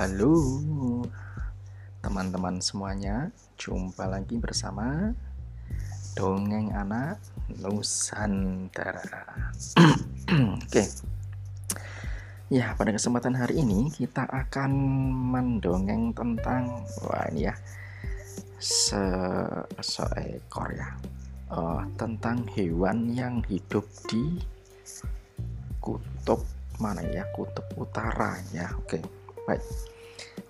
Halo teman-teman semuanya, jumpa lagi bersama Dongeng Anak Nusantara. Oke. Ya, pada kesempatan hari ini kita akan mendongeng tentang wah ini ya se seekor ya. Uh, tentang hewan yang hidup di kutub mana ya? Kutub utara ya. Oke baik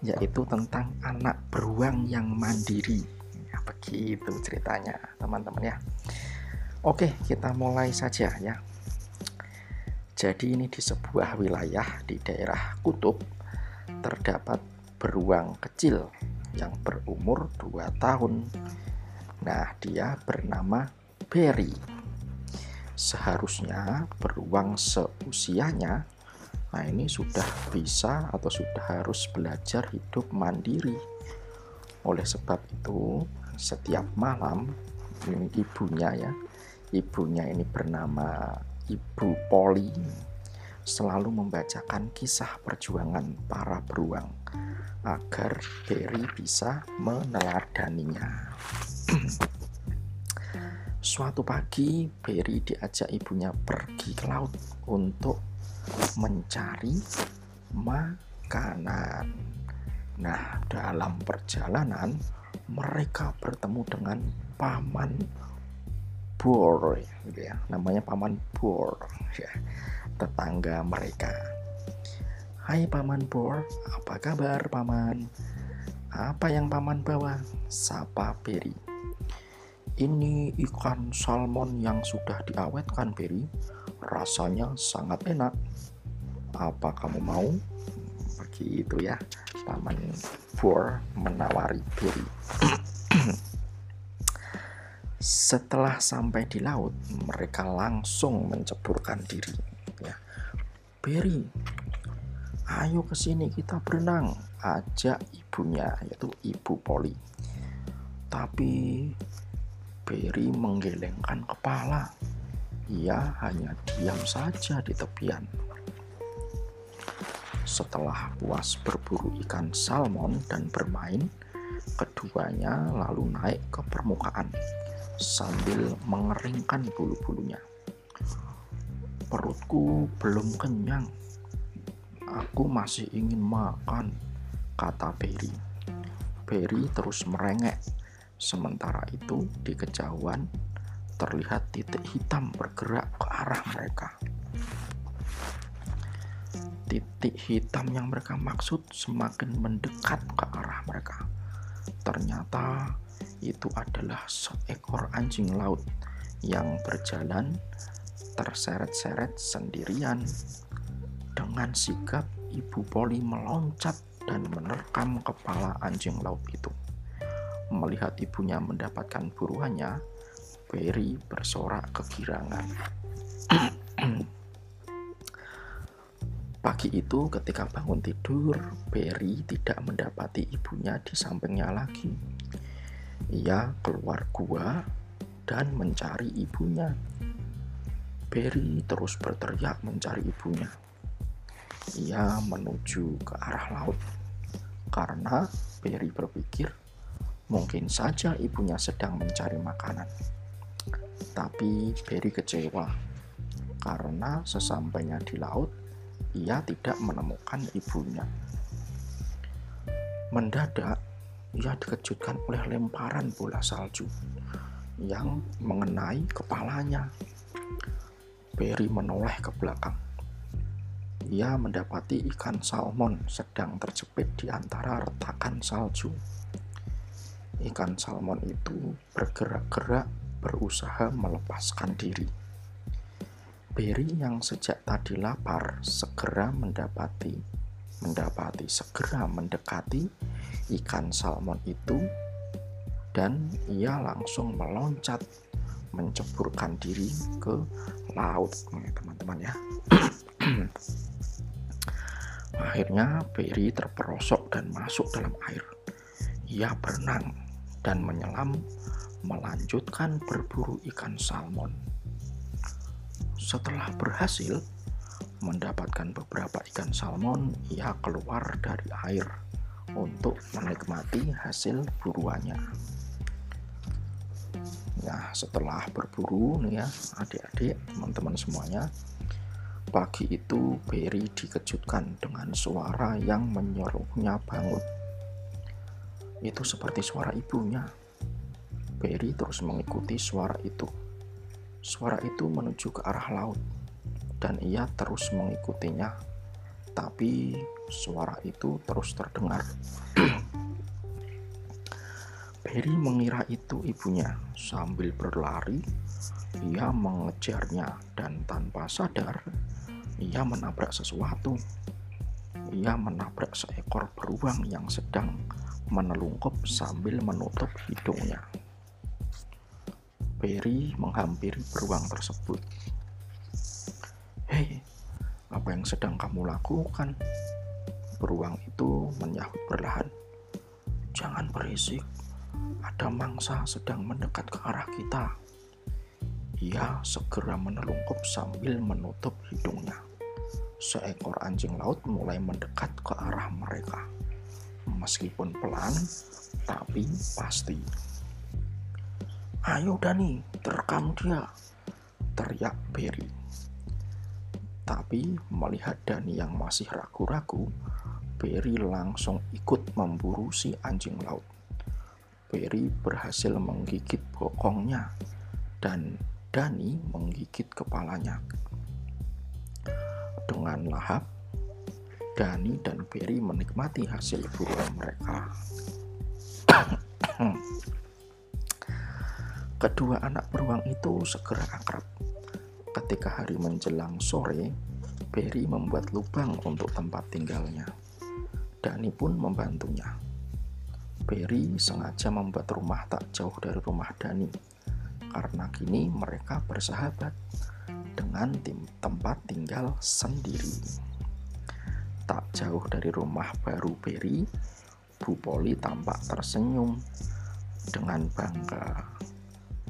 yaitu tentang anak beruang yang mandiri. Ya begitu ceritanya teman-teman ya. Oke kita mulai saja ya. Jadi ini di sebuah wilayah di daerah kutub terdapat beruang kecil yang berumur 2 tahun. Nah dia bernama Berry. Seharusnya beruang seusianya Nah, ini sudah bisa atau sudah harus belajar hidup mandiri. Oleh sebab itu, setiap malam ini ibunya ya, ibunya ini bernama Ibu Poli selalu membacakan kisah perjuangan para beruang agar Berry bisa meneladaninya. Suatu pagi, Berry diajak ibunya pergi ke laut untuk mencari makanan. Nah, dalam perjalanan mereka bertemu dengan paman Bor, gitu ya. Namanya paman Bor, ya. Tetangga mereka. Hai paman Bor, apa kabar paman? Apa yang paman bawa? Sapa Beri. Ini ikan salmon yang sudah diawetkan Beri rasanya sangat enak. Apa kamu mau? Begitu ya, Paman Bor menawari Berry. Setelah sampai di laut, mereka langsung menceburkan diri. Ya. Berry, ayo ke sini kita berenang, ajak ibunya, yaitu Ibu Poli. Tapi Berry menggelengkan kepala ia hanya diam saja di tepian. Setelah puas berburu ikan salmon dan bermain, keduanya lalu naik ke permukaan sambil mengeringkan bulu-bulunya. Perutku belum kenyang. Aku masih ingin makan, kata Berry. Berry terus merengek. Sementara itu, di kejauhan terlihat titik hitam bergerak ke arah mereka. Titik hitam yang mereka maksud semakin mendekat ke arah mereka. Ternyata itu adalah seekor anjing laut yang berjalan terseret-seret sendirian. Dengan sigap, Ibu Poli meloncat dan menerkam kepala anjing laut itu. Melihat ibunya mendapatkan buruannya, Ferry bersorak kegirangan. Pagi itu ketika bangun tidur, Berry tidak mendapati ibunya di sampingnya lagi. Ia keluar gua dan mencari ibunya. Berry terus berteriak mencari ibunya. Ia menuju ke arah laut karena Berry berpikir mungkin saja ibunya sedang mencari makanan. Tapi Berry kecewa karena sesampainya di laut ia tidak menemukan ibunya. Mendadak ia dikejutkan oleh lemparan bola salju yang mengenai kepalanya. Berry menoleh ke belakang. Ia mendapati ikan salmon sedang terjepit di antara retakan salju. Ikan salmon itu bergerak-gerak berusaha melepaskan diri. Berry yang sejak tadi lapar segera mendapati mendapati segera mendekati ikan salmon itu dan ia langsung meloncat menceburkan diri ke laut teman-teman ya akhirnya Berry terperosok dan masuk dalam air ia berenang dan menyelam melanjutkan berburu ikan salmon. Setelah berhasil, mendapatkan beberapa ikan salmon, ia keluar dari air untuk menikmati hasil buruannya. Nah, setelah berburu nih ya, adik-adik, teman-teman semuanya, pagi itu Berry dikejutkan dengan suara yang menyuruhnya bangun. Itu seperti suara ibunya. Berry terus mengikuti suara itu. Suara itu menuju ke arah laut, dan ia terus mengikutinya. Tapi suara itu terus terdengar. Berry mengira itu ibunya. Sambil berlari, ia mengejarnya dan tanpa sadar, ia menabrak sesuatu. Ia menabrak seekor beruang yang sedang menelungkup sambil menutup hidungnya. Berry menghampiri beruang tersebut. Hei, apa yang sedang kamu lakukan? Beruang itu menyahut perlahan. Jangan berisik, ada mangsa sedang mendekat ke arah kita. Ia segera menelungkup sambil menutup hidungnya. Seekor anjing laut mulai mendekat ke arah mereka. Meskipun pelan, tapi pasti. Ayo Dani, terekam dia, teriak Berry. Tapi melihat Dani yang masih ragu-ragu, Berry langsung ikut memburu si anjing laut. Berry berhasil menggigit bokongnya dan Dani menggigit kepalanya. Dengan lahap, Dani dan Berry menikmati hasil buruan mereka. Kedua anak beruang itu segera akrab. Ketika hari menjelang sore, Berry membuat lubang untuk tempat tinggalnya. Dani pun membantunya. Berry sengaja membuat rumah tak jauh dari rumah Dani, karena kini mereka bersahabat dengan tim tempat tinggal sendiri. Tak jauh dari rumah baru Berry, Bu Poli tampak tersenyum dengan bangga.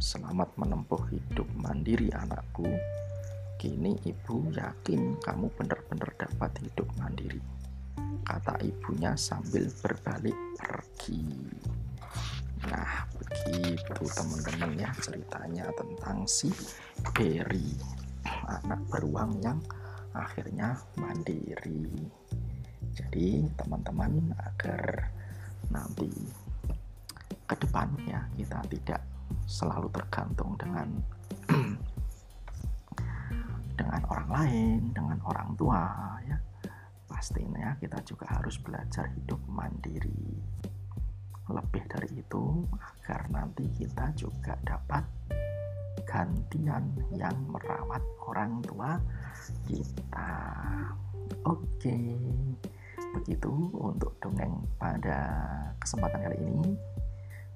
Selamat menempuh hidup mandiri anakku. Kini ibu yakin kamu benar-benar dapat hidup mandiri. Kata ibunya sambil berbalik pergi. Nah, begitu teman-teman ya ceritanya tentang si Berry, anak beruang yang akhirnya mandiri. Jadi teman-teman agar nanti ke depan ya kita tidak selalu tergantung dengan dengan orang lain, dengan orang tua ya. Pastinya kita juga harus belajar hidup mandiri. Lebih dari itu agar nanti kita juga dapat gantian yang merawat orang tua kita. Oke. Begitu untuk dongeng pada kesempatan kali ini.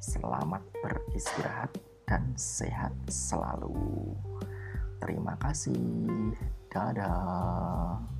Selamat beristirahat dan sehat selalu. Terima kasih. Dadah.